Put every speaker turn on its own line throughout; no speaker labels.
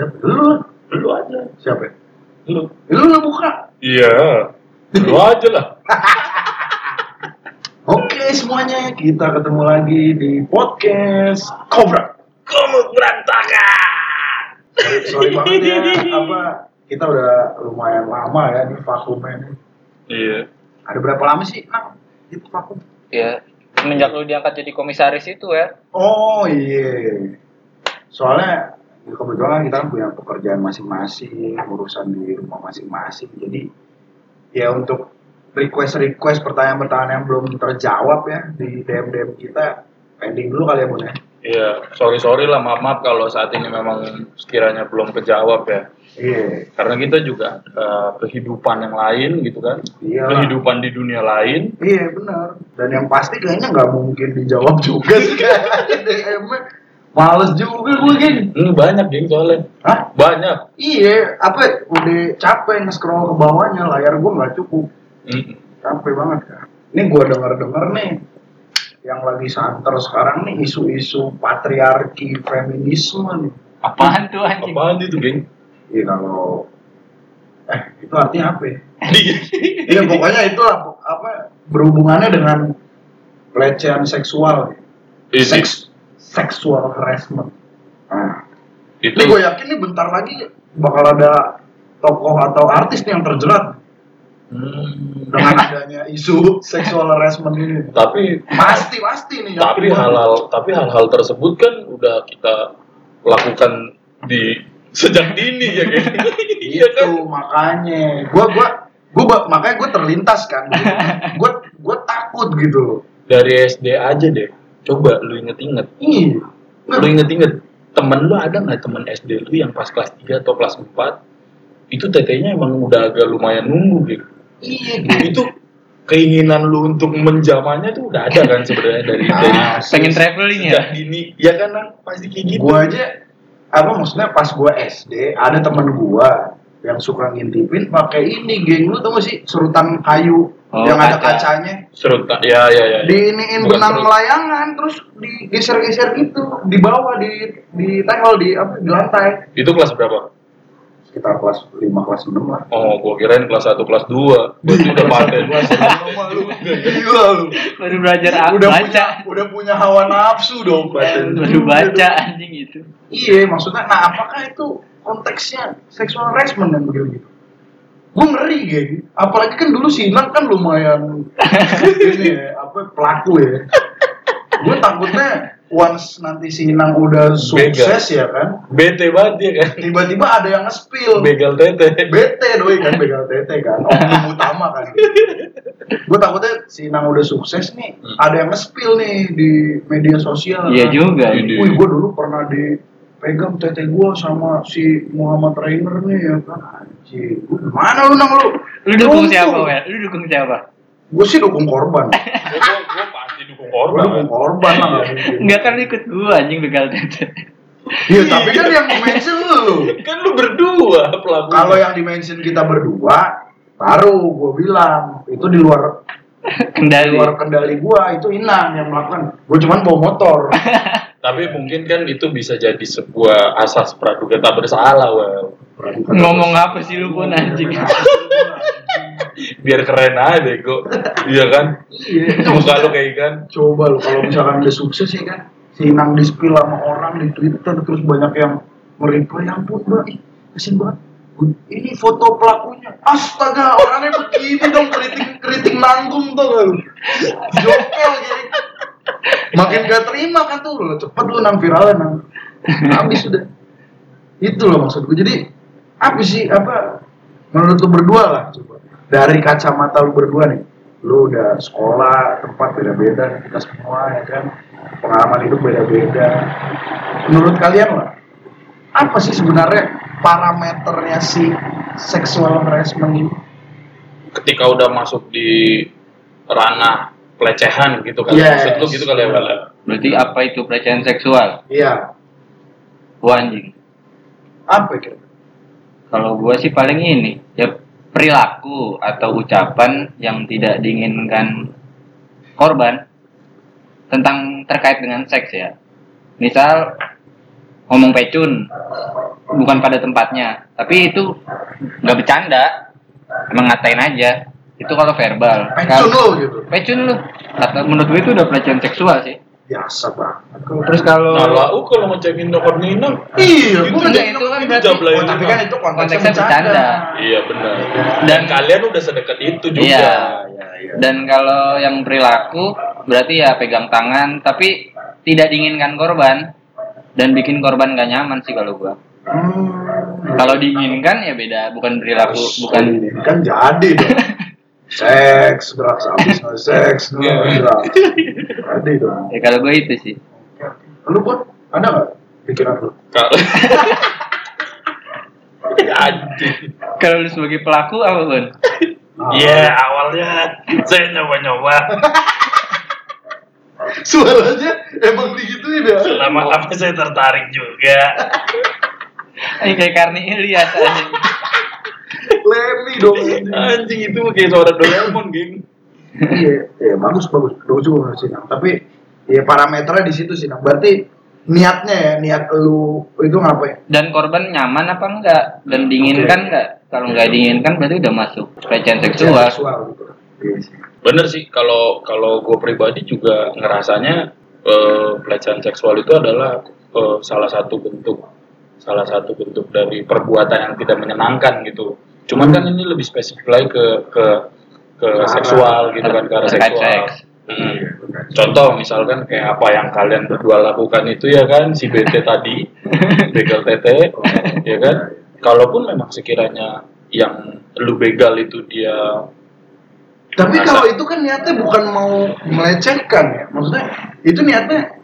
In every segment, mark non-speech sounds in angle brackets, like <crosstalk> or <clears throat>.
Siapa? Lu?
Lu aja.
Siapa?
Lu.
Lu lah buka.
Iya. Lu aja lah. <laughs>
Oke semuanya, kita ketemu lagi di podcast Cobra.
Kamu berantakan.
Sorry, sorry banget ya, apa kita udah lumayan lama ya di vakumnya ini.
Iya.
Ada berapa lama sih? Nah, itu vakum.
Ya, semenjak lu diangkat jadi komisaris itu ya.
Oh iya. Soalnya ya kebetulan kita kan punya pekerjaan masing-masing, urusan di rumah masing-masing. Jadi ya untuk request-request pertanyaan-pertanyaan yang belum terjawab ya di DM-DM kita pending dulu kali ya Bun ya.
Iya, sorry sorry lah, maaf maaf kalau saat ini memang sekiranya belum kejawab ya.
Iya.
Karena kita juga eh, kehidupan yang lain gitu kan,
Iya.
kehidupan di dunia lain.
Iya benar. Dan yang pasti kayaknya nggak mungkin dijawab juga sih <laughs> DM-nya. Males juga gue gini.
Ini banyak geng soalnya,
Hah?
banyak.
Iya, apa udah capek nge-scroll ke bawahnya layar gue nggak cukup.
Mm.
capek banget kan ini gue denger denger nih yang lagi santer sekarang nih isu-isu patriarki feminisme nih
Apaan tuh anjing?
Apaan itu geng?
iya kalau eh itu artinya apa ya?
Iya.
iya <laughs> pokoknya itu apa berhubungannya dengan pelecehan seksual seks seksual harassment. Nah
itu
ini gue yakin nih bentar lagi bakal ada tokoh atau artis nih yang terjerat.
Hmm.
dengan adanya isu seksual harassment ini.
Tapi
pasti pasti nih
tapi hal-hal tapi hal-hal tersebut kan udah kita lakukan di sejak dini ya kan? <laughs> Iya
itu
kan
makanya. Gua gua gua ba- makanya gua terlintas kan. Gua gua takut gitu
dari SD aja deh coba lu inget-inget.
Iya.
Lu inget-inget temen lu ada nggak temen SD lu yang pas kelas 3 atau kelas 4 itu tetenya emang udah agak lumayan nunggu gitu.
Iya gitu.
itu keinginan lu untuk menjamanya tuh udah ada kan sebenarnya dari dari
Ah,
Pengen traveling ya?
dini. Ya kan pasti kayak gitu.
Gua aja apa maksudnya pas gua SD ada temen gua yang suka ngintipin pakai ini geng lu tau gak sih serutan kayu
Oh,
yang ada
kaca.
kacanya
serut ya ya ya, ya.
diiniin
Bukan
benang
serut.
layangan terus digeser-geser gitu di bawah di di tengol di apa di lantai
itu kelas berapa
sekitar kelas 5 kelas 6 lah
Oh, gua kirain kelas 1, kelas 2. Berarti udah paten.
Gila lu.
Baru belajar apa?
Udah
baca.
punya, udah punya hawa nafsu dong paten.
Baru baca anjing itu.
Iya, maksudnya nah apakah itu konteksnya seksual harassment yang begitu gitu? Gue ngeri geng. Apalagi kan dulu Sinang kan lumayan <laughs> ini ya, apa pelaku ya. Gue takutnya once nanti Sinang udah sukses ya kan,
Bete banget dia kan.
tiba-tiba ada yang nge-spill.
Begal tete.
bete doi kan begal tete kan oknum utama kan gue takutnya si Nang udah sukses nih
Hmm.
ada yang nge-spill nih di media sosial
Iya
kan.
juga.
Ini.
wih gue dulu pernah dipegang tete gue sama si Muhammad Trainer nih ya kan anjing Gua, gimana lu Nang lu
Lu dukung siapa, Wel? Lu dukung siapa?
gue sih dukung korban
Gua, gua pasti dukung korban.
dukung korban lah nggak
kan ikut gua anjing begal tete.
iya tapi kan yang dimention lu
Kan lu berdua pelaku.
kalau yang dimention kita berdua baru gue bilang itu di luar <laughs> di
Kendali.
luar kendali gua itu Inang yang melakukan gua cuman bawa motor <laughs>
Tapi mungkin kan itu bisa jadi sebuah asas praduga tak bersalah, well.
Ngomong apa sih lu pun anjing? <laughs>
Biar keren aja bego. Iya kan?
iya
Muka lu kayak ikan.
coba lu kalau misalkan udah sukses ya kan si Inang di sama orang di Twitter terus banyak yang mereply ya ampun mbak kasian banget ini foto pelakunya. Astaga orangnya begini dong keriting keriting nanggung tuh jokel jadi makin gak terima kan tuh. Lo cepet lu nang viral nang. Habis sudah itu loh maksud gue jadi apa sih apa menurut lu berdua lah coba. Dari kacamata lu berdua nih lu udah sekolah tempat beda-beda kita semua ya kan? Pengalaman hidup beda-beda. Menurut kalian lah apa sih sebenarnya parameternya si sexual harassment ini
Ketika udah masuk di ranah pelecehan gitu kan.
Yes.
Maksud lu gitu kali ya, Wel.
Berarti apa itu pelecehan seksual?
iya
Wah anjing.
apa kira
Kalau gua sih paling ini, ya perilaku atau ucapan yang tidak diinginkan korban tentang terkait dengan seks ya. Misal ngomong pecun bukan pada tempatnya tapi itu nggak bercanda emang ngatain aja itu kalau verbal
Pecun
Kalau-
lo gitu.
pecun lu kata menurut gue itu udah pelecehan seksual sih
Biasa banget.
Terus kalau
Nah, lau kalau ngecekin nomor Nina,
Iya,
Itu
jadi-
itu kan
itu
berarti
Oh, tapi kan itu konteksnya,
bercanda.
iya benar.
Dan-
Dan kalian udah sedekat itu juga.
Iya.
Iya, iya.
dan kalau yang perilaku berarti ya pegang tangan tapi tidak diinginkan korban dan bikin korban gak nyaman sih kalau gua
Hmm.
kalau diinginkan ya beda bukan perilaku
Terus,
bukan
ini kan jadi dong. <laughs> seks, drugs, habis seks, <laughs> drugs. Jadi dong.
ya kalau gue itu sih
Lu pun ada nggak pikiran lu?
Kalau <laughs>
kalau lu sebagai pelaku apa bun
Ah.
Iya, awalnya saya nyoba-nyoba.
Suaranya emang digituin ya.
Lama-lama saya tertarik juga.
Ini kayak Karni Ilyas aja
Lemmy dong. anjing.
Anjing itu kayak suara Doraemon, geng.
Iya, iya bagus bagus, bagus juga menurut Sinang. Tapi ya parameternya di situ Sinang. Berarti niatnya ya, niat lu itu ngapain?
dan korban nyaman apa enggak dan diinginkan enggak kalau nggak diinginkan berarti udah masuk pelecehan seksual
Seksual gitu. Iya sih.
Bener sih, kalau kalau gue pribadi juga ngerasanya eh, pelecehan seksual itu adalah eh, salah satu bentuk salah satu bentuk dari perbuatan yang tidak menyenangkan gitu. Cuman kan ini lebih spesifik lagi ke ke ke
arah-
seksual gitu kan ke arah seksual.
seks.
Mm. Contoh misalkan kayak apa yang kalian berdua lakukan itu ya kan si BT <laughs> tadi, begal tete, ya kan. Kalaupun memang sekiranya yang lu begal itu dia
Tapi kalau itu kan niatnya bukan mau melecehkan ya. Maksudnya itu niatnya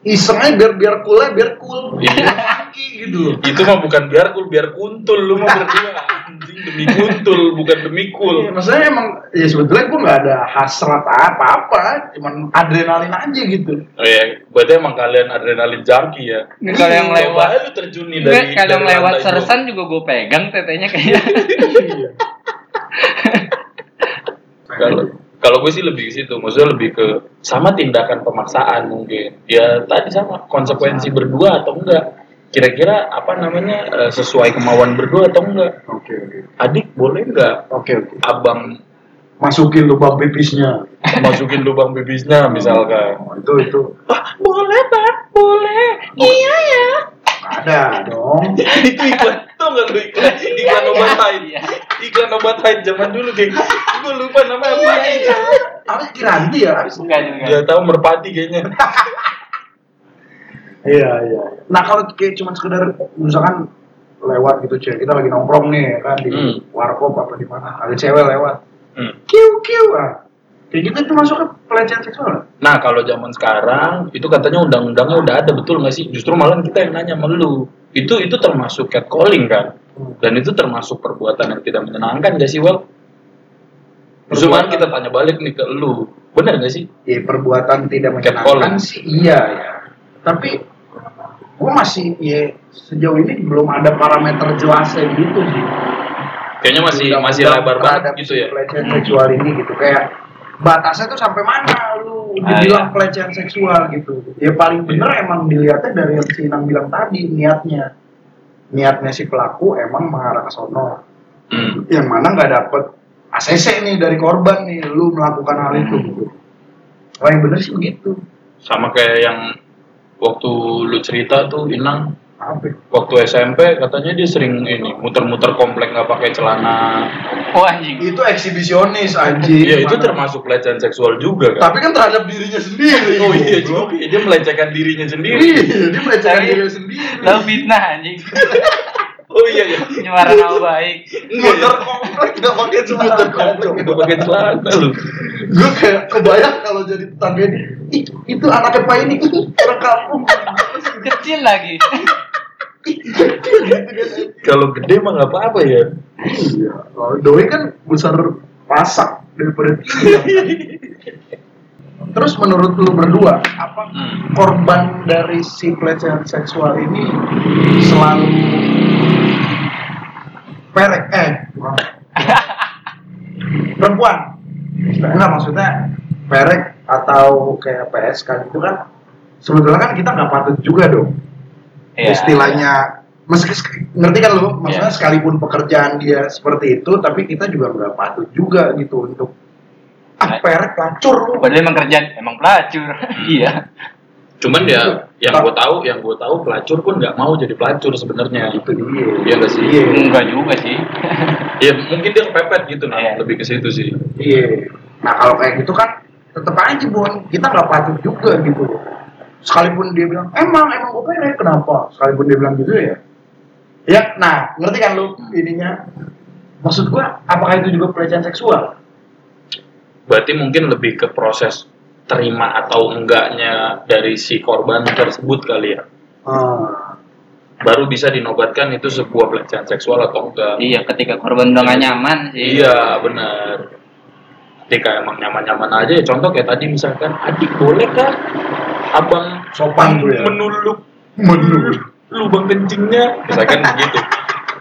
iseng aja biar biar cool aja, biar cool.
Iya.
Funky gitu loh.
itu mah bukan biar cool biar kuntul lu mah berdua anjing demi kuntul bukan demi
Iya,
cool
maksudnya emang ya sebetulnya gue nggak ada hasrat apa-apa, cuman adrenalin aja gitu.
oh ya berarti emang kalian adrenalin junkie ya
kalau yang
Coba
lewat
lu terjun nih dari
kalau lewat sersan juga gue pegang tetenya kayak
Iya. <laughs>
kalau kalau gue sih lebih ke situ maksudnya lebih ke sama tindakan pemaksaan mungkin. Ya tadi sama konsekuensi berdua atau enggak. Kira-kira apa namanya eh, sesuai kemauan berdua atau enggak.
Oke oke.
adik boleh enggak
Oke oke.
abang
Masukin lubang pipisnya.
masukin lubang bibisnya misalkan.
Oh, itu itu.
Wah, boleh pak. Boleh. Iya ya
ada dong. <laughs>
itu iklan tau nggak lu iklan iklan obat haid
Iya.
iklan obat haid zaman dulu geng gue lupa namanya apa
Harus kiranti ya. Harus.
enggak juga
dia tahu merpati kayaknya <laughs>
Iya iya. Nah kalau kayak cuma sekedar misalkan lewat gitu cewek kita lagi nongkrong nih ya kan di
Hmm.
warkop apa di mana ada cewek lewat
Hmm.
kiu kiu ah kayak gitu itu masuk ke pelecehan seksual
nah kalau zaman sekarang itu katanya undang-undangnya udah ada betul nggak sih? Justru malah kita yang nanya sama lu. Itu itu termasuk catcalling kan?
Hmm.
dan itu termasuk perbuatan yang tidak menyenangkan gak sih? Justru malah kita tanya balik nih ke lu. Bener gak sih?
Ya perbuatan tidak menyenangkan sih iya ya tapi gua masih ya sejauh ini belum ada parameter jelasnya gitu sih.
Kayaknya masih masih lebar banget gitu ya.
pelecehan seksual ini gitu. Kayak batasnya tuh sampai mana lu?
Ah,
dibilang
iya.
pelecehan seksual gitu. Ya paling bener emang dilihatnya dari yang si Inang bilang tadi niatnya. Niatnya si pelaku emang mengarah ke sono.
Hmm.
yang mana nggak dapet ACC nih dari korban nih lu melakukan hal itu gitu. Oh yang bener sih begitu.
Sama kayak yang waktu lu cerita tuh Inang? Waktu SMP katanya dia sering ini muter-muter komplek nggak pakai celana.
Oh anjing.
Itu eksibisionis anjing.
Iya itu termasuk pelecehan seksual juga kan?
Tapi kan terhadap dirinya sendiri
oh iya juga ya, dia melecehkan dirinya sendiri.
Iya dia melecehkan dirinya sendiri.
lo fitnah anjing. <laughs>
Oh iya iya.
Nyemaran nama baik.
Muter komplek nggak pakai celana.
Muter komplek nggak pakai celana lu.
Gue kayak kebayang kalau jadi tetangga ini Ih, itu anaknya pak ini orang kampung
kecil lagi
kalau gede mah nggak apa-apa ya.
Iya. Doi kan besar pasak daripada tiang. terus menurut lu berdua apa
Hmm.
korban dari si pelecehan seksual ini selalu perek? Eh perempuan. Enggak maksudnya perek atau kayak PSK gitu kan? Sebetulnya kan kita nggak patut juga dong
Iya.
istilahnya meski ngerti kan lu maksudnya
Iya.
sekalipun pekerjaan dia seperti itu tapi kita juga nggak patut juga gitu untuk ah perek pelacur lu
Padahal emang kerjaan emang pelacur. iya.
Cuman ya yang
Tak-
gue tahu, yang gue tahu pelacur pun nggak mau jadi pelacur sebenarnya.
itu dia
Iya nggak sih?
iya
Enggak juga sih. <laughs>
Ya mungkin dia kepepet gitu nah,
Iya.
lebih ke situ sih.
iya nah kalau kayak gitu kan tetep aja bon kita nggak patut juga gitu sekalipun dia bilang emang emang gue perek kenapa sekalipun dia bilang gitu ya ya nah ngerti kan lu ininya maksud gua apakah itu juga pelecehan seksual
Berarti mungkin lebih ke proses terima atau enggaknya dari si korban tersebut kali ya.
Ah,
Baru bisa dinobatkan itu sebuah pelecehan seksual atau enggak.
Iya, ketika korban udah gak nyaman sih.
Iya benar. Ketika emang nyaman-nyaman aja ya contoh kayak tadi misalkan adik boleh kah abang
Sopan tuh ya.
menuluk
Menuluk.
lubang kencingnya? Misalkan begitu.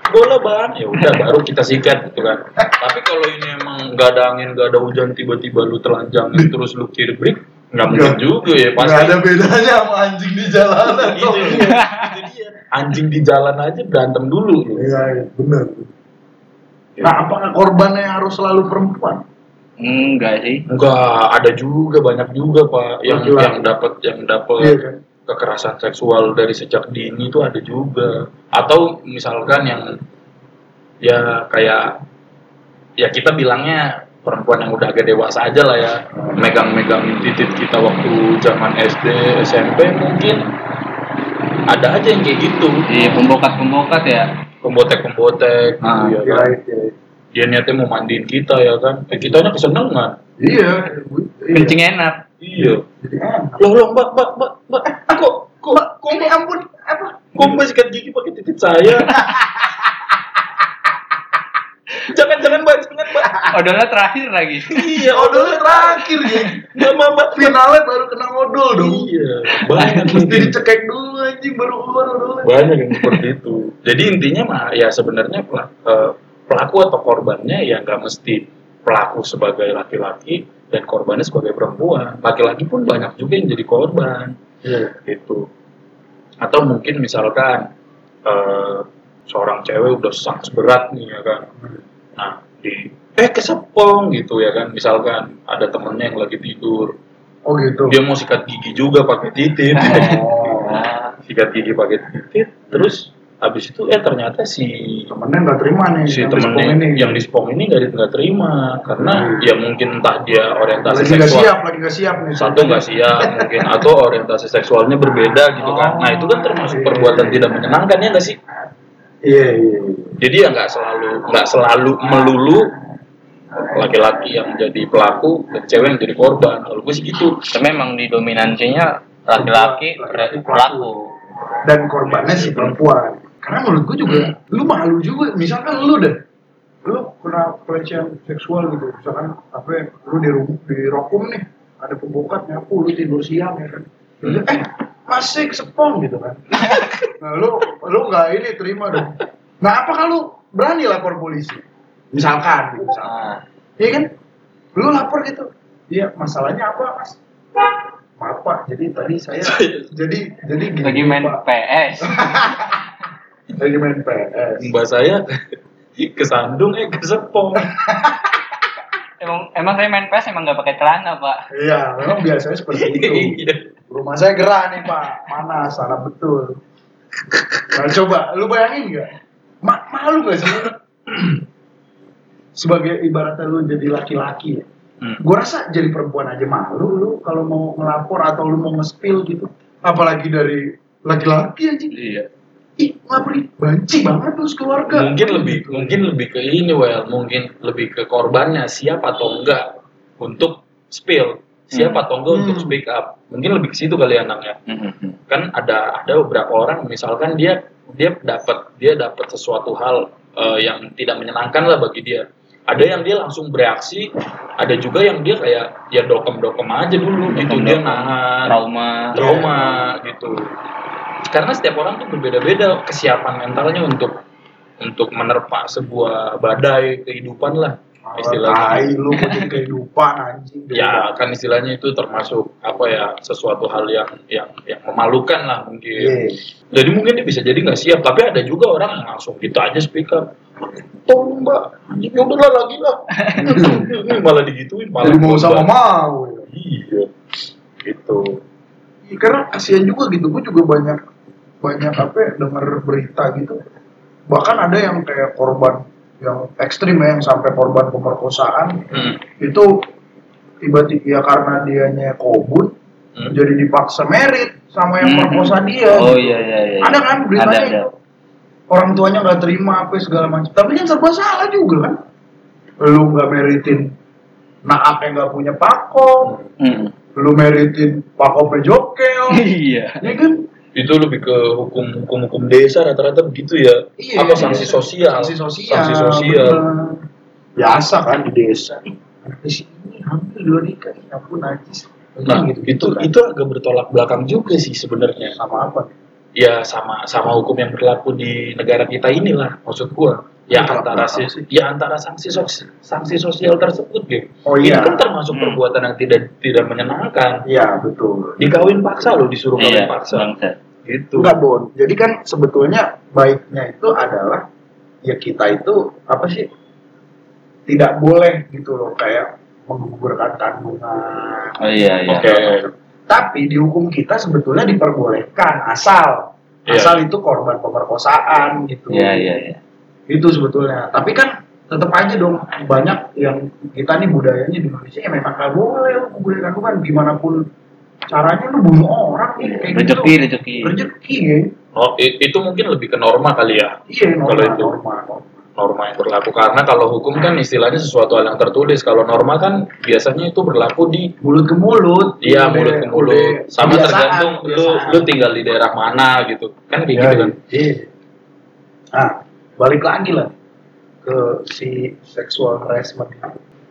Boleh bang. Ya udah baru kita sikat gitu kan. Tapi kalau ini emang nggak ada angin nggak ada hujan tiba-tiba lu telanjang terus lu kirbrik nggak mungkin juga ya pasti.
Nggak ada bedanya sama anjing di jalanan
itu dia, itu dia. anjing di jalan aja berantem dulu lu.
iya iya, benar nah apakah korbannya harus selalu perempuan
Enggak sih.
Enggak, ada juga banyak juga pak. Yang
Laki-laki.
yang dapat yang dapat
iya kan?
kekerasan seksual dari sejak dini itu ada juga. Atau misalkan yang ya kayak ya kita bilangnya perempuan yang udah agak dewasa aja lah ya. Megang-megang titik kita waktu zaman SD SMP mungkin ada aja yang kayak gitu.
Iya, pembokat-pembokat ya.
pembotek-pembotek
Ah,
gitu ya
iya
kan
iya
dia niatnya mau mandiin kita ya kan eh, kitanya kesenangan
iya iya.
Kencing enak.
iya
jadi enak
loh loh mbak mbak mbak mbak kok kok kok
ini ampun apa
Kok mbak sikat gigi pakai titik saya? <laughs> jangan jangan mbak, jangan mbak.
Odolnya terakhir lagi.
Iya,
odolnya terakhir ya
Mbak, mbak, mbak.
finalnya baru kena odol dong
Iya, banyak
mesti dicekek dulu anjing baru keluar odolnya
banyak yang seperti itu. Jadi intinya mah ya sebenarnya eh, pelaku atau korbannya ya nggak mesti pelaku sebagai laki-laki dan korbannya sebagai perempuan. Laki-laki pun banyak juga yang jadi korban.
iya.
Gitu. Atau mungkin misalkan eh, seorang cewek udah sangat berat nih ya kan. Nah di eh kesepong gitu ya kan. Misalkan ada temennya yang lagi tidur.
Oh gitu.
Dia mau sikat gigi juga pakai titit.
Oh. <laughs>
Sikat gigi pakai titit terus habis itu eh ternyata si
temennya nggak terima nih
si temennya
ini.
yang di spong ini nggak nggak terima. Karena
Hmm.
ya mungkin entah dia orientasi
lagi
seksual
siap lagi nggak siap nih.
Satu nggak siap mungkin atau orientasi seksualnya berbeda gitu kan. Nah itu kan termasuk perbuatan tidak menyenangkan ya nggak sih?
Iya iya iya.
jadi ya nggak selalu nggak selalu melulu laki-laki yang jadi pelaku dan cewek yang jadi korban. Kalau gue sih gitu.
Tapi memang didominansinya laki-laki ber- pelaku.
dan korbannya si perempuan karena menurut gue juga lu malu juga misalkan lu deh lu kena pelecehan seksual gitu misalkan apa ya, lu di rum- di rokum nih ada pembokat nyapu lu tidur siang ya kan Terus, eh masih sepong gitu kan <laughs> nah lu lu nggak ini terima dong nah apakah lu berani lapor polisi misalkan gitu, misalkan
Nah,
Iya kan? Lu lapor gitu. Iya, masalahnya apa, Mas? Maaf, Pak. Jadi tadi saya <laughs> jadi jadi gini,
lagi main
Pak.
PS. <laughs>
Lagi main PS.
mbak saya kesandung eh kesepong
Emang emang saya main PS emang nggak pakai celana, Pak.
Iya, memang biasanya seperti itu. <laughs>
Iya.
Rumah saya gerah nih, Pak. Mana salah betul. Nah, coba lu bayangin nggak? Ma malu nggak sih? Sebagai ibaratnya lu jadi laki-laki ya.
Hmm.
gue rasa jadi perempuan aja malu lu kalau mau ngelapor atau lu mau nge-spill gitu apalagi dari laki-laki aja
iya
ih ngapri banci banget lu keluarga.
Mungkin lebih mungkin lebih ke ini well mungkin lebih ke korbannya siap atau enggak untuk spill. Siap
Hmm.
atau enggak untuk
Hmm.
speak up. Mungkin lebih ke situ kali ya Nang, ya.
Mhm.
kan ada ada beberapa orang misalkan dia dia dapat dia dapat sesuatu hal eh, yang tidak menyenangkan lah bagi dia. Ada yang dia langsung bereaksi ada juga yang dia kayak ya dokem dokem aja dulu gitu. Dia nahan.
Trauma.
trauma gitu karena setiap orang tuh berbeda-beda kesiapan mentalnya untuk untuk menerpa sebuah badai kehidupan lah istilahnya.
Tai lu kehidupan anjing.
Ya kan istilahnya itu termasuk apa ya sesuatu hal yang yang yang memalukan lah mungkin.
Iya.
Jadi mungkin dia bisa jadi nggak siap, tapi ada juga orang yang langsung gitu aja speak up. Tolong mbak, ya udahlah lagi lah. <laughs> Ini malah digituin, malah
Jadi mau sama mau. ya.
Iya, gitu.
Iya, karena kasihan juga gitu. Gue juga banyak banyak apa ya, dengar berita gitu. Bahkan ada yang kayak korban yang ekstrim ya, yang sampai korban pemerkosaan
Hmm.
itu tiba-tiba ya karena dianya kobun
Hmm.
jadi dipaksa merit sama yang
Hmm.
perkosa dia.
Oh
gitu.
iya iya iya.
Ada kan beritanya
Ada, ada.
Orang tuanya nggak terima apa segala macam. Tapi kan serba salah juga kan. Lu nggak meritin naaknya nggak punya pakom,
Hmm.
lu meritin pakomnya jokel, <laughs>
Iya.
ya kan?
Itu lebih ke hukum hukum hukum desa rata-rata begitu ya.
Iya,
apa sanksi sosial?
Sanksi sosial.
Sanksi sosial.
bener. Biasa kan di desa. Di sini hampir dua nikah, ya ampun najis.
Nah,
gitu,
itu
kan.
itu agak bertolak belakang juga sih sebenarnya.
sama apa?
Ya sama sama hukum yang berlaku di negara kita inilah maksud gua. Ya
Bertolak
antara si, ya antara sanksi sos, sanksi sosial tersebut gitu.
Oh
Ini
iya.
kan termasuk
Hmm.
perbuatan yang tidak tidak menyenangkan.
Iya betul.
Dikawin paksa loh disuruh kawin
Iya,
paksa.
bangsa.
Gitu.
Enggak Bon. Jadi kan sebetulnya baiknya itu adalah ya kita itu apa sih tidak boleh gitu loh kayak menggugurkan kandungan.
Oh iya iya.
Oke.
Tapi di hukum kita sebetulnya diperbolehkan asal
Iya.
asal itu korban pemerkosaan gitu.
Iya iya iya.
Itu sebetulnya. Tapi kan tetap aja dong banyak yang kita nih budayanya di Indonesia ya memang nggak boleh lu gugurkan kandungan gimana pun caranya lu bunuh orang nih kayak
Rezeki
gitu.
rezeki.
Rezeki ya.
Oh, itu mungkin lebih ke norma kali ya.
Iya norma,
Kalau itu.
norma, norma.
Norma yang berlaku karena kalau hukum kan istilahnya sesuatu hal yang tertulis. Kalau norma kan biasanya itu berlaku di
mulut ke mulut
Iya mulut ke mulut.
udah
Sama
kebiasaan,
tergantung lu
kebiasaan.
lu tinggal di daerah mana gitu. Kan kayak
Iya,
gitu kan.
iya. nah balik lagi lah ke si sexual harassment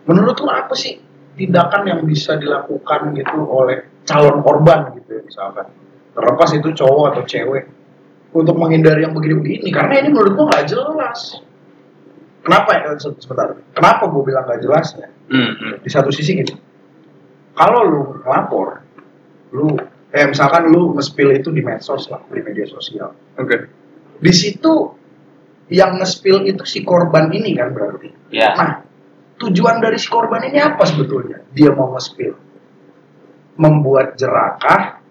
menurut lu apa sih tindakan yang bisa dilakukan gitu oleh calon korban gitu ya misalkan. Terlepas itu cowok atau cewek. Untuk menghindari yang begini-begini karena ini menurut gua nggak jelas. Kenapa ya Se- sebentar. Kenapa gue bilang nggak jelasnya
Hmm, hmm.
di satu sisi gini. Kalau lu lapor lu eh misalkan lu nge-spill itu di medsos lah di media sosial.
Oke.
di situ yang nge-spill itu si korban ini kan berarti.
Iya.
nah tujuan dari si korban ini apa sebetulnya? Dia mau nge-spill membuat jerakah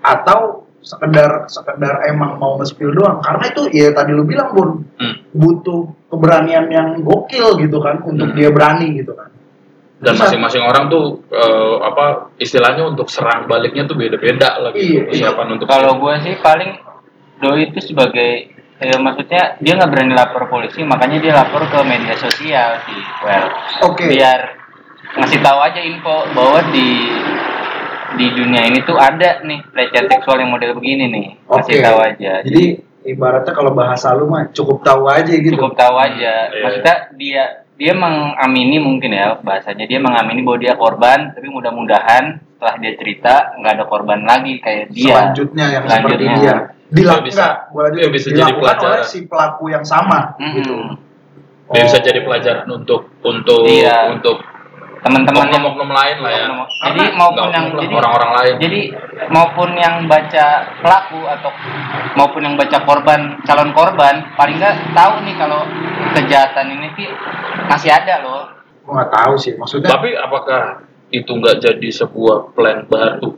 atau sekedar sekedar emang mau nge-spill doang karena itu ya tadi lu bilang bun
Hmm.
butuh keberanian yang gokil gitu kan untuk
Hmm.
dia berani gitu kan
Dan masing-masing orang tuh eh, apa istilahnya untuk serang baliknya tuh beda-beda lah gitu.
Iya,
Persiapan untuk
Kalau gue sih paling doi itu sebagai eh, maksudnya dia nggak berani lapor polisi makanya dia lapor ke media sosial sih well
oke
biar ngasih tahu aja info bahwa di di dunia ini tuh ada nih pelecehan seksual yang model begini nih kasih
Oke.
tahu aja
jadi ibaratnya kalau bahasa lu mah cukup tahu aja gitu
cukup tahu aja
Iya.
maksudnya dia dia mengamini mungkin ya bahasanya dia mengamini bahwa dia korban tapi mudah-mudahan setelah dia cerita nggak ada korban lagi kayak dia
selanjutnya yang seperti
Selanjutnya.
dia dilakukan
bisa-
lanjut,
dia bisa jadi
dilakukan
pelajaran.
oleh si pelaku yang sama
Mm-mm.
gitu
Dia bisa
Oh.
jadi pelajaran untuk untuk
Iya.
untuk
teman-teman yang
oknum-oknum lain lah ya.
jadi maupun yang
oknum
jadi
orang-orang lain.
jadi maupun yang baca pelaku atau maupun yang baca korban calon korban paling nggak tahu nih kalau kejahatan ini sih masih ada loh
gua nggak tahu sih maksudnya
Tapi apakah itu nggak jadi sebuah plan baru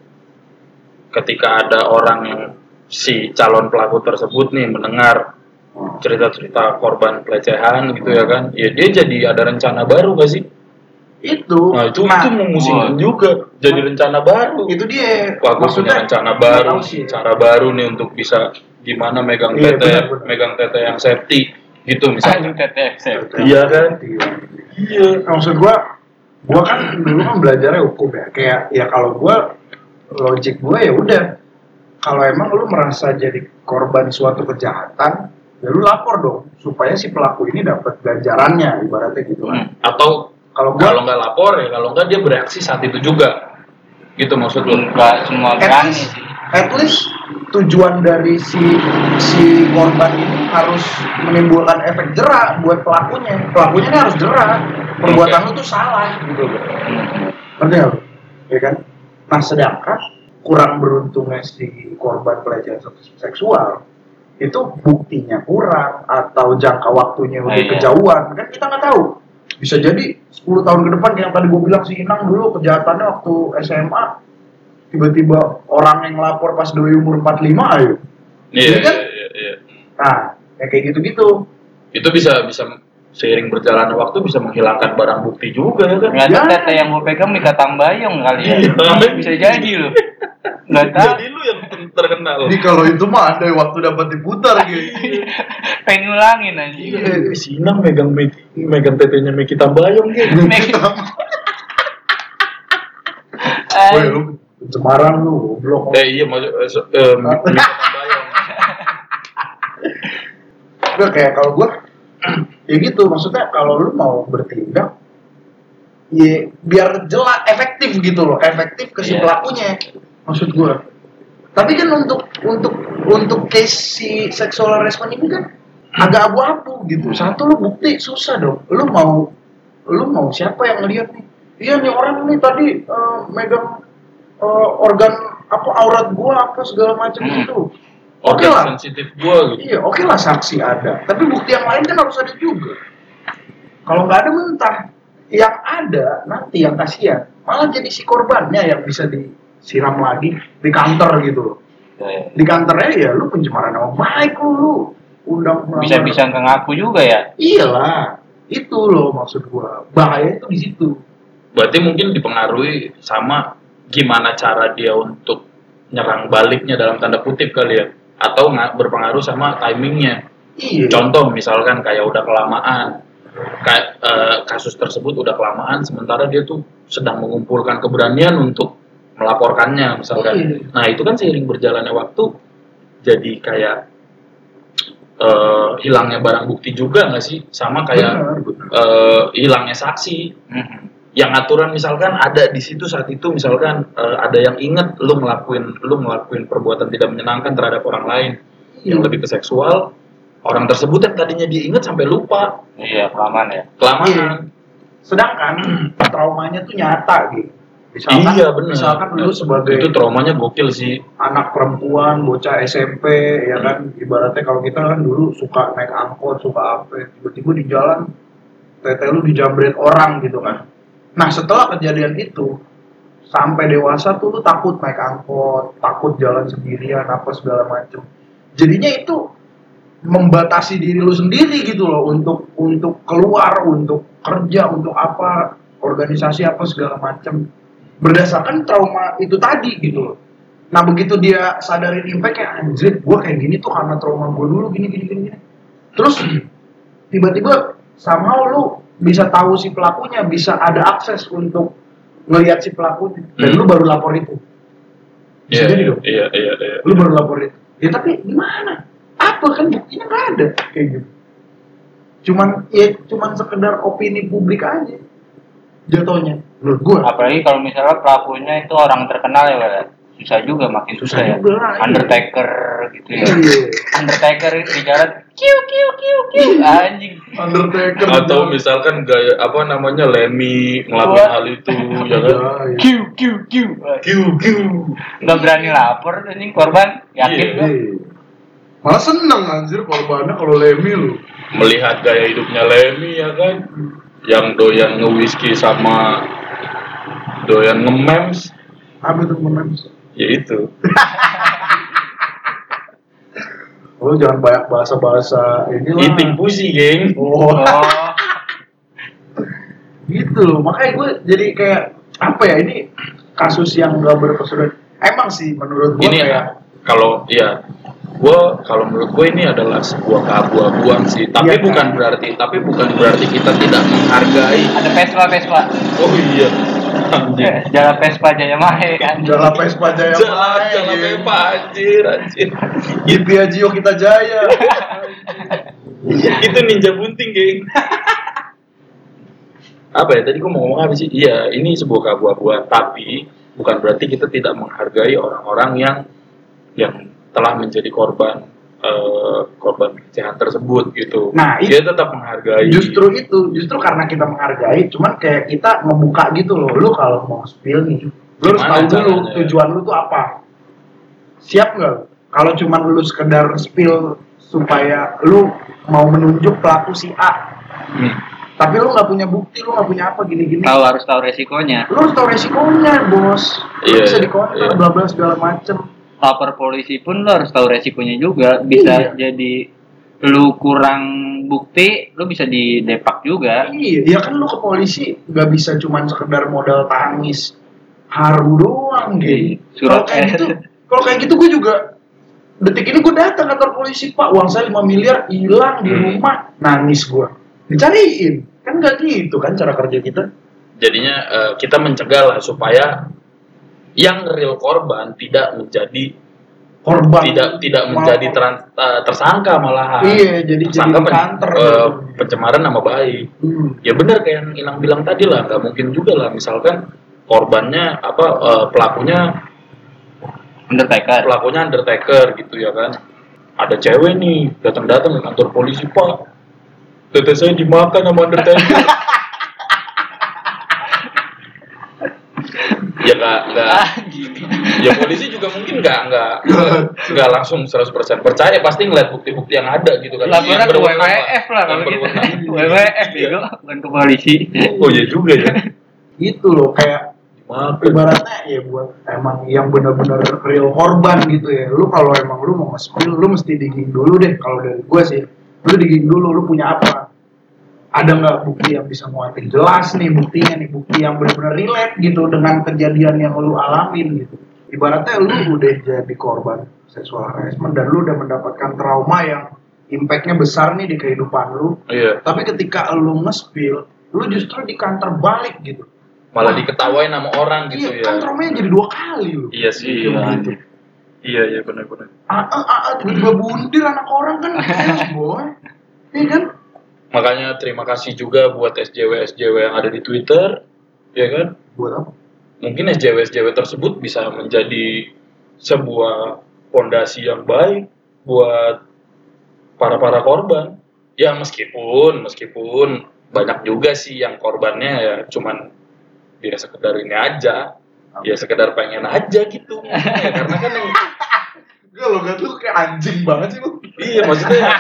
ketika ada orang yang si calon pelaku tersebut nih mendengar cerita-cerita korban pelecehan gitu ya kan? Ya dia jadi ada rencana baru gak sih?
Itu
Nah itu
nah,
itu memusingkan
wah.
juga. Jadi rencana baru.
itu dia
Wah, punya rencana baru,
sih
cara baru nih untuk bisa gimana megang
Iya,
tete,
benar, benar.
megang tete yang safety gitu misalnya.
Aduh, teteh saya.
Iya kan?
iya maksud gua gua kan dulu kan belajarnya hukum ya kayak ya kalau gua logik gua ya udah kalau emang lu merasa jadi korban suatu kejahatan ya lu lapor dong supaya si pelaku ini dapat ganjarannya ibaratnya gitu kan
Hmm.
Atau
kalau gua
kalau nggak lapor ya, kalau nggak dia bereaksi saat itu juga. Gitu maksud lu?
Enggak semua
at least, at least tujuan dari si si korban ini harus menimbulkan efek jerak buat pelakunya. Pelakunya ini harus jerak. Perbuatan lu tuh salah gitu loh. Ngerti nggak lu? Ya kan? Nah sedangkan kurang beruntungnya si korban pelecehan seksual itu buktinya kurang atau jangka waktunya udah
Ah, iya.
kejauhan kan kita nggak tahu bisa jadi 10 tahun ke depan yang tadi gue bilang si Inang dulu kejahatannya waktu SMA tiba-tiba orang yang lapor pas doi umur 45 ayo
Iya,
Iya kan?
iya, iya, iya.
nah ya kayak gitu-gitu
Itu bisa bisa seiring berjalannya waktu bisa menghilangkan barang bukti juga ya kan?
Nggak tahu
Ya.
yang gue pegang nih kata Bayong kali ya.
Iya.
Bisa jadi loh. <laughs> Nggak tahu.
Jadi lu yang terkenal.
jadi kalau itu mah ada waktu dapat diputar <laughs> gitu
Pengen ngulangin aja.
Iya, si Inang megang Meki- megang tetenya Meki Tambayong gitu.
Woi lu Semarang lu goblok
Eh iya maksud eh, so- eh, Meki <laughs> Tambayong.
Udah kayak kalau gua <clears throat> ya gitu maksudnya kalau lu mau bertindak ya biar jelas efektif gitu loh efektif ke si
Iya.
pelakunya maksud gua. Tapi kan untuk untuk untuk case si sexual harassment ini kan agak abu-abu gitu. Satu lu bukti susah dong. Lu mau lu mau siapa yang ngeliat nih? Iya nih orang nih tadi eh, megang eh, organ apa aurat gua apa segala macam
Hmm.
itu oke
Organ
lah.
sensitif gua gitu.
Iya, oke lah saksi ada, tapi bukti yang lain kan harus ada juga. Kalau nggak ada mentah, yang ada nanti yang kasihan. Malah jadi si korbannya yang bisa disiram lagi di kantor gitu loh. Di kantornya ya lu pencemaran nama baik lu, lu undang
Bisa-bisa nggak ngaku juga ya.
Iyalah, itu loh maksud gua. Bahaya itu di situ.
Berarti mungkin dipengaruhi sama gimana cara dia untuk nyerang baliknya dalam tanda kutip kali ya atau nggak berpengaruh sama timingnya
Iya.
contoh misalkan kayak udah kelamaan kayak eh, kasus tersebut udah kelamaan sementara dia tuh sedang mengumpulkan keberanian untuk melaporkannya misalkan
Iya.
nah itu kan seiring berjalannya waktu jadi kayak eh, hilangnya barang bukti juga nggak sih sama kayak
Benar, benar.
eh, hilangnya saksi
Mhm.
yang aturan misalkan ada di situ saat itu misalkan eh, ada yang inget lu ngelakuin lu ngelakuin perbuatan tidak menyenangkan terhadap orang lain yang
Iya.
lebih ke seksual orang tersebut yang tadinya dia inget sampai lupa
Iya, kelamaan ya.
kelamaan
Iya. Sedangkan <clears throat> traumanya tuh nyata gitu. Misalkan,
iya benar
Misalkan lu sebagai
itu traumanya gokil sih.
anak perempuan, bocah SMP, ya kan, ibaratnya kalau kita kan dulu suka naik angkot, suka apa, tiba-tiba di jalan, tete lu dijambret orang gitu kan. Nah setelah kejadian itu, sampai dewasa tuh lu takut naik angkot, takut jalan sendirian, apa segala macem. Jadinya itu membatasi diri lu sendiri gitu loh untuk untuk keluar, untuk kerja, untuk apa, organisasi apa segala macem berdasarkan trauma itu tadi gitu loh. Nah begitu dia sadarin impact kayak anjir, gue kayak gini tuh karena trauma gue dulu gini gini gini. gini." Terus tiba-tiba somehow lu bisa tahu si pelakunya, bisa ada akses untuk ngelihat si pelakunya, dan
Hmm.
lu baru lapor itu. Bisa
iya
jadi dong.
iya iya iya
Lu baru lapor itu. Ya tapi gimana? Apa kan buktinya nggak ada kayak gitu. Cuman ya cuman sekedar opini publik aja jatuhnya. Menurut gue.
Apalagi kalau misalnya pelakunya itu orang terkenal ya, Pak. susah juga makin susah,
Susah
ya.
juga lah, iya.
Undertaker gitu ya.
Iya.
Undertaker di jalan kiu kiu kiu kiu anjing.
Undertaker
atau misalkan gaya apa namanya Lemmy ngelakuin hal itu ya kan
Iya,
Kiu kiu kiu.
kiu kiu
Nggak berani lapor anjing korban. Yakin
Iya.
iya. Malah seneng anjir korbannya kalau Lemmy lu.
melihat gaya hidupnya Lemmy ya kan yang doyan nge-whisky sama doyan nge-memes
Apa tuh memes?
ya itu <laughs>
Lu jangan banyak bahasa-bahasa ini lah.
eating pussy geng
Oh, <laughs>
Oh,
gitu loh. Makanya gue jadi kayak apa ya ini kasus yang gak berkesudahan. Emang sih menurut gue
ini
kayak
ya kalau ya gue kalau menurut gue ini adalah sebuah keabu-abuan sih tapi
Iya, kan?
bukan berarti tapi bukan berarti kita tidak menghargai
ada Vespa Vespa.
oh iya anjing
Jalan Vespa Jaya Mahe kan.
Jalan Vespa Jaya
jalan
Maya,
jalan
gitu.
Pepa anjir anjir
Yipi Ajio kita jaya.
itu ninja bunting geng apa ya tadi gue mau ngomong apa sih iya ini sebuah keabu-abuan tapi bukan berarti kita tidak menghargai orang-orang yang yang telah menjadi korban eh, korban pelecehan tersebut gitu.
Nah,
dia tetap menghargai.
justru itu justru karena kita menghargai cuman kayak kita ngebuka gitu loh. Lu kalau mau spill nih lu harus tahu dulu tujuan lu tuh apa. Siap nggak? Kalau cuman lu sekedar spill supaya lu mau menunjuk pelaku si A.
Hmm.
tapi lu nggak punya bukti lu nggak punya apa gini-gini.
Tahu harus tahu resikonya.
Lu harus tahu resikonya bos. Lu
Iya,
bisa
iya,
dikonter
iya.
bla bla segala macem
lapor polisi pun lo harus tahu resikonya juga. Bisa jadi lu kurang bukti lu bisa didepak juga.
Iya, ya kan lu ke polisi nggak bisa cuman sekedar modal tangis haru doang gitu.
Iya, surat
Kalau kayak <laughs> gitu, kalau kayak gitu gue juga detik ini gue datang kantor polisi pak uang saya 5 miliar hilang di
Hmm.
rumah. Nangis gue dicariin. Kan nggak gitu kan cara kerja kita.
Jadinya eh, kita mencegah lah supaya yang real korban tidak menjadi
korban.
tidak tidak
Mal-
menjadi teran- eh, tersangka malahan.
Iya jadi jadi
tersangka pen-
kantor
eh,
gitu.
pencemaran nama baik.
Hmm.
ya benar kayak yang Inang bilang tadi lah nggak mungkin juga lah. Misalkan korbannya apa eh, pelakunya
undertaker.
pelakunya undertaker gitu ya kan. Ada cewek nih datang-datang ke kantor polisi pak tete saya dimakan sama undertaker <laughs> ya nggak nggak. Ya polisi juga mungkin nggak nggak <laughs> nggak langsung 100% percaya pasti ngeliat bukti-bukti yang ada gitu kan.
Laporan ke
Pak.
WWF lah kalau gitu. WWF <laughs> bego bukan ke polisi.
Oh ya juga ya. <laughs>
Gitu loh kayak
dimakan
ibaratnya ya buat emang yang benar-benar real korban gitu ya. Lu kalau emang lu mau nge-spill lu mesti digging dulu deh. Kalau dari gue sih lu digging dulu lu punya apa ada nggak bukti yang bisa nguatin jelas nih buktinya nih bukti yang benar-benar relate gitu dengan kejadian yang lu alamin gitu ibaratnya lu udah jadi korban seksual harassment dan lu udah mendapatkan trauma yang impactnya besar nih di kehidupan lu
iya
tapi ketika lu nge-spill lu justru di counter balik gitu
malah diketawain sama orang gitu
iya,
ya
kan traumanya jadi dua kali lu.
iya sih
Iya.
Gitu.
iya iya benar-benar
Ah, ah, ah, ah, tiba-tiba bundir anak orang kan <laughs> boy. Iya kan?
Makanya terima kasih juga buat SJW SJW yang ada di Twitter ya kan?
Buat apa?
mungkin SJW SJW tersebut bisa menjadi sebuah fondasi yang baik buat para para korban. Ya meskipun meskipun banyak juga sih yang korbannya ya cuman dia sekedar ini aja. Ya sekedar pengen aja gitu. <laughs> Ya, karena kan yang
Gak lo gak lu kayak anjing banget sih lu.
iya maksudnya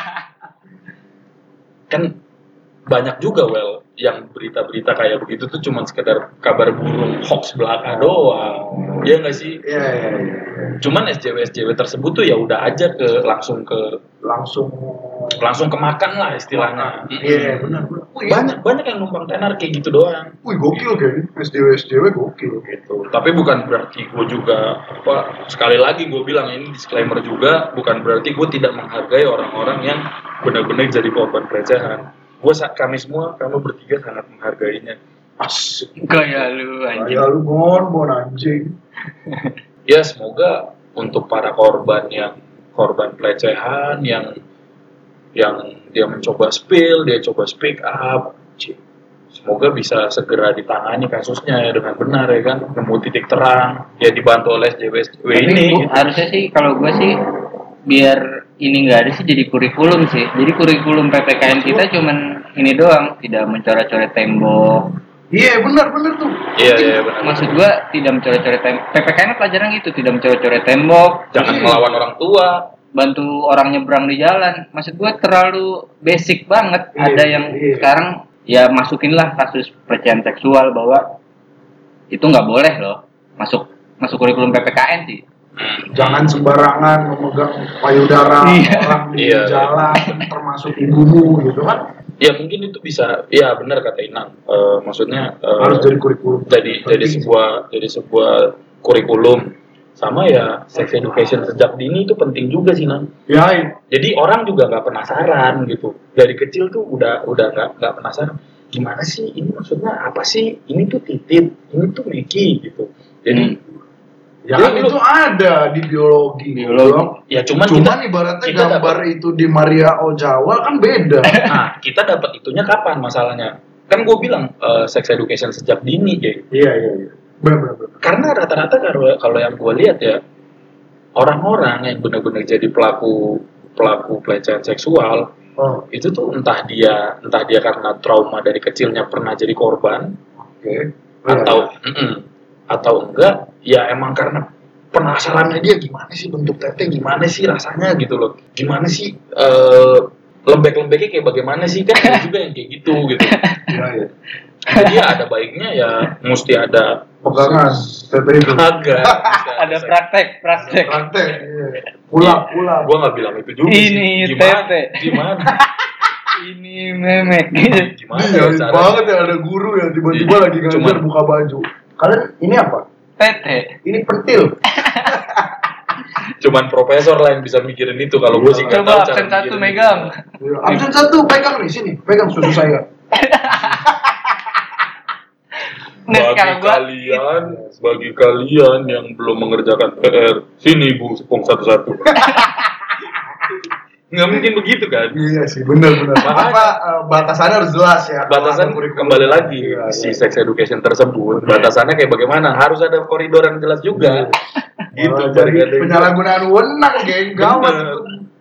<laughs> kan banyak juga well yang berita-berita kayak begitu tuh cuman sekedar kabar burung hoax belaka doang ya nggak sih
Iya iya iya.
cuman SJW SJW tersebut tuh ya udah aja ke langsung ke
Langsung.
langsung kemakan lah istilahnya
Iya benar benar. Wih,
banyak banyak yang numpang tenar kayak gitu doang
Wih gokil kayaknya. SJW SJW gokil.
gitu tapi bukan berarti gue juga apa sekali lagi gue bilang ini disclaimer juga bukan berarti gue tidak menghargai orang-orang yang benar-benar jadi korban pelecehan gue kami semua kami bertiga sangat menghargainya
Asik.
kayak lu anjing
Kayak lu bon bon anjing. <laughs>
ya semoga untuk para korban yang korban pelecehan yang yang dia mencoba spill dia coba speak up semoga bisa segera ditangani kasusnya ya dengan benar ya kan nemu titik terang ya dibantu oleh JWSW ini gitu.
harusnya sih kalau gue sih biar ini nggak ada sih jadi kurikulum sih. Jadi kurikulum ppkn kita cuman ini doang tidak mencoret-coret tembok.
Iya benar benar tuh.
iya iya benar.
Maksud gue tidak mencoret-coret tembok ppkn pelajaran gitu tidak mencoret-coret tembok.
Jangan melawan orang tua.
Bantu orang nyebrang di jalan. Maksud gue terlalu basic banget.
Iya,
ada yang
iya.
sekarang ya masukinlah kasus pelecehan seksual bahwa itu nggak boleh loh masuk masuk kurikulum ppkn sih.
Jangan sembarangan memegang payudara
Iya.
orang di
Iya.
jalan, termasuk ibumu gitu kan.
ya mungkin itu bisa. Ya benar kata Inang. Eh, maksudnya eh,
Harus jadi kurikulum.
jadi jadi sebuah jadi sebuah kurikulum. Sama ya sex education sejak dini itu penting juga sih Nang.
Ya, iya.
jadi orang juga nggak penasaran gitu. Dari kecil tuh udah udah nggak nggak penasaran. Gimana sih ini maksudnya? Apa sih? Ini tuh titit ini tuh Meki gitu. Jadi
ya
Jadi
kan
lu-
itu ada di biologi.
Biologi.
Ya cuman,
Cuman
kita
ibaratnya
kita
gambar itu di Maria Ojawa kan beda. <laughs>
nah kita dapat itunya kapan masalahnya kan gue bilang eh, sex education sejak dini ya
iya iya iya. Benar benar benar.
karena rata-rata kalau kalau yang gue lihat ya orang-orang yang benar-benar jadi pelaku pelaku pelecehan seksual
Oh,
itu tuh entah dia entah dia karena trauma dari kecilnya pernah jadi korban
oke.
atau mm-mm, atau enggak ya emang karena penasarannya dia gimana sih bentuk tete gimana sih rasanya gitu loh gimana sih eh, lembek-lembeknya kayak bagaimana sih kan ada juga yang kayak gitu gitu
Iya, iya.
jadi ya ada baiknya ya mesti ada
Pegangan tete itu.
agak <laughs>
Ada praktek, praktek.
Praktek. Iya. Ulang, ulang.
gua nggak bilang itu juga
Ini
sih. gimana
tete.
gimana <laughs>
Ini memek
gimana
Ini
ya
banget ya ada guru yang tiba-tiba
Iya,
lagi ngajar buka baju. Kalian ini apa?
Tete.
Ini pentil. <laughs>
cuman profesor lah yang bisa mikirin itu kalau gue sih nggak tahu cara
absen satu
mikirin
megang.
Iya. Absen satu pegang nih sini, pegang susu saya. <laughs>
Nah,
bagi
gua
kalian bagi kalian yang belum mengerjakan PR sini bu sepung satu-satu <laughs> nggak mungkin begitu kan
Iya sih, benar benar. <laughs> Apa eh, batasannya harus jelas ya.
batasan kembali lagi
Iya,
si
iya.
sex education tersebut batasannya kayak bagaimana harus ada koridor yang jelas juga gitu
Malah
balik
jadi penyalahgunaan wewenang, geng. Gawat.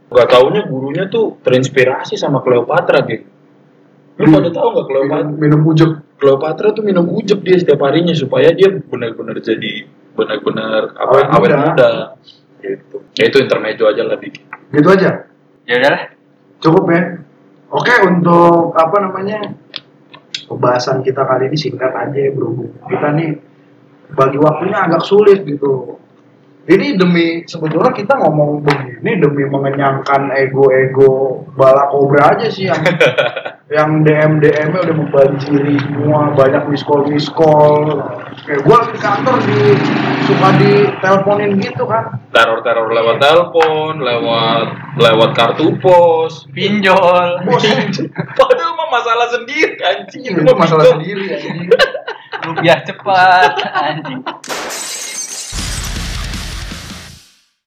Gak taunya gurunya tuh terinspirasi sama Cleopatra, geng. Lu
Hmm.
pada tahu nggak Cleopatra?
Minum, minum ujek.
Cleopatra tuh minum ujek dia setiap harinya supaya dia benar-benar jadi benar-benar apa
Awet
awet
muda.
muda. Gitu. Ya itu intermezzo aja lah dikit.
Gitu aja.
Ya udahlah.
Cukup ya. Oke, untuk apa namanya? Pembahasan kita kali ini singkat aja ya, berhubung kita nih bagi waktunya agak sulit gitu. Ini demi sebetulnya kita ngomong begini demi mengenyangkan ego-ego bala kobra aja sih yang <laughs> yang DM DM udah membanjiri semua banyak miss call kayak gue di kantor di suka diteleponin gitu kan
Teror-teror lewat telepon, lewat lewat kartu pos.
Pinjol.
bos
Padahal <laughs> mah masalah sendiri anjing
itu masalah
pinjol.
sendiri ya <laughs>
Rupiah cepat. Anjing.